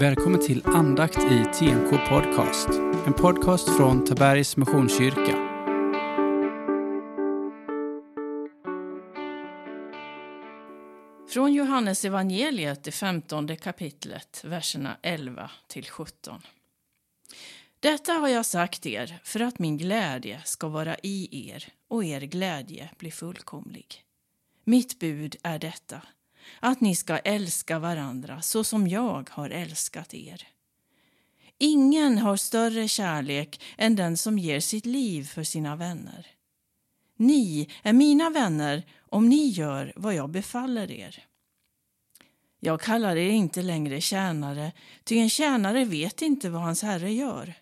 Välkommen till andakt i TNK Podcast. En podcast från Tabergs Missionskyrka. Från Johannes evangeliet, det femtonde kapitlet, verserna 11 till 17. Detta har jag sagt er för att min glädje ska vara i er och er glädje bli fullkomlig. Mitt bud är detta, att ni ska älska varandra så som jag har älskat er. Ingen har större kärlek än den som ger sitt liv för sina vänner. Ni är mina vänner om ni gör vad jag befaller er. Jag kallar er inte längre tjänare, ty en tjänare vet inte vad hans herre gör.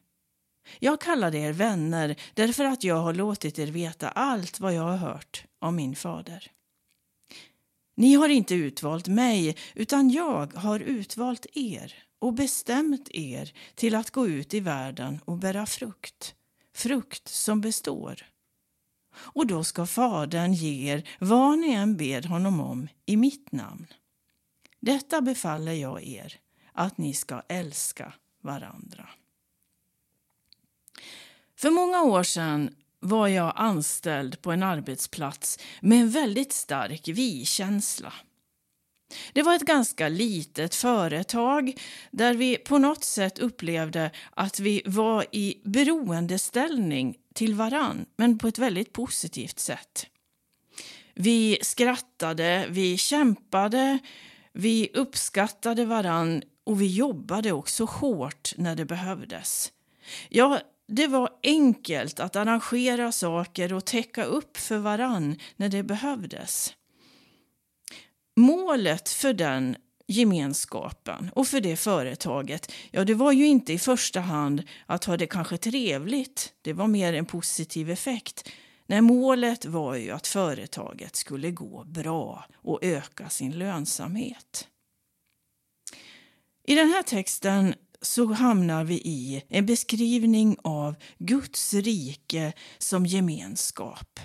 Jag kallar er vänner därför att jag har låtit er veta allt vad jag har hört av min fader. Ni har inte utvalt mig, utan jag har utvalt er och bestämt er till att gå ut i världen och bära frukt, frukt som består. Och då ska Fadern ge er vad ni än ber honom om i mitt namn. Detta befaller jag er, att ni ska älska varandra. För många år sedan var jag anställd på en arbetsplats med en väldigt stark vi-känsla. Det var ett ganska litet företag där vi på något sätt upplevde att vi var i beroendeställning till varann, men på ett väldigt positivt sätt. Vi skrattade, vi kämpade, vi uppskattade varann och vi jobbade också hårt när det behövdes. Jag det var enkelt att arrangera saker och täcka upp för varann när det behövdes. Målet för den gemenskapen och för det företaget, ja det var ju inte i första hand att ha det kanske trevligt, det var mer en positiv effekt. Nej, målet var ju att företaget skulle gå bra och öka sin lönsamhet. I den här texten så hamnar vi i en beskrivning av Guds rike som gemenskap.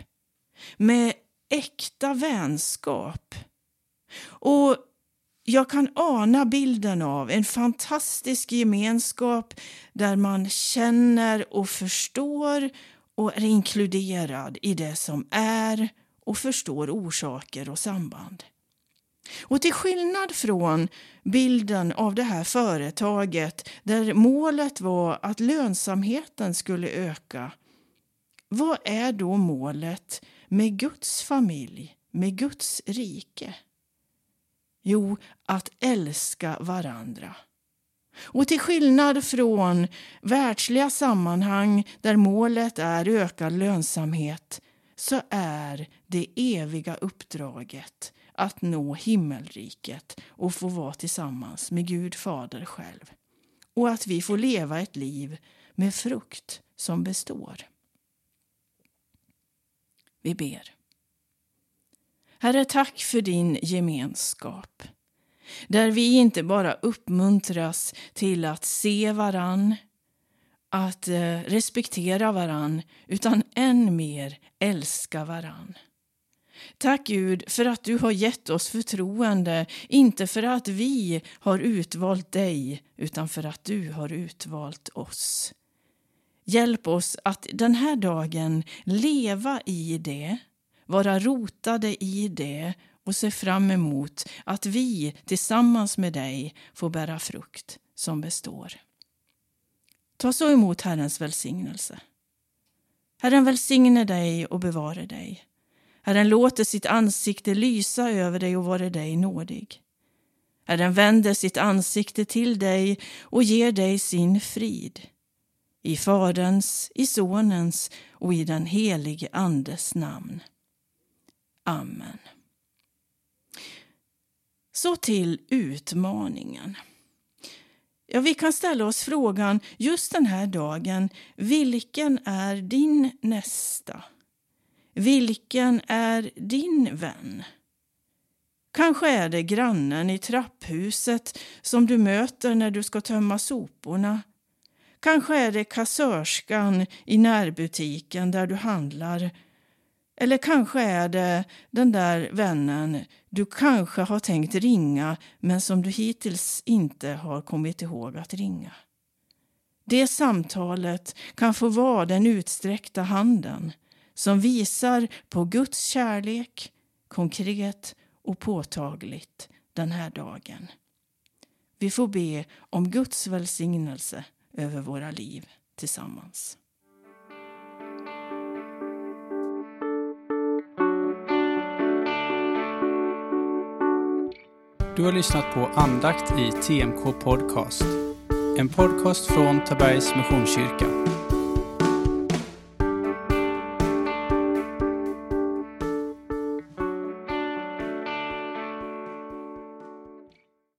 Med äkta vänskap. Och jag kan ana bilden av en fantastisk gemenskap där man känner och förstår och är inkluderad i det som är och förstår orsaker och samband. Och till skillnad från bilden av det här företaget där målet var att lönsamheten skulle öka. Vad är då målet med Guds familj, med Guds rike? Jo, att älska varandra. Och till skillnad från världsliga sammanhang där målet är ökad lönsamhet så är det eviga uppdraget att nå himmelriket och få vara tillsammans med Gud Fader själv. Och att vi får leva ett liv med frukt som består. Vi ber. Herre, tack för din gemenskap. Där vi inte bara uppmuntras till att se varann, att eh, respektera varann, utan än mer älska varann. Tack Gud för att du har gett oss förtroende, inte för att vi har utvalt dig, utan för att du har utvalt oss. Hjälp oss att den här dagen leva i det, vara rotade i det och se fram emot att vi tillsammans med dig får bära frukt som består. Ta så emot Herrens välsignelse. Herren välsigne dig och bevare dig. Herren låter sitt ansikte lysa över dig och vare dig nådig. Herren vänder sitt ansikte till dig och ger dig sin frid. I Faderns, i Sonens och i den helige Andes namn. Amen. Så till utmaningen. Ja, vi kan ställa oss frågan just den här dagen, vilken är din nästa? Vilken är din vän? Kanske är det grannen i trapphuset som du möter när du ska tömma soporna. Kanske är det kassörskan i närbutiken där du handlar. Eller kanske är det den där vännen du kanske har tänkt ringa men som du hittills inte har kommit ihåg att ringa. Det samtalet kan få vara den utsträckta handen som visar på Guds kärlek konkret och påtagligt den här dagen. Vi får be om Guds välsignelse över våra liv tillsammans. Du har lyssnat på andakt i TMK Podcast. En podcast från Tabergs Missionskyrka.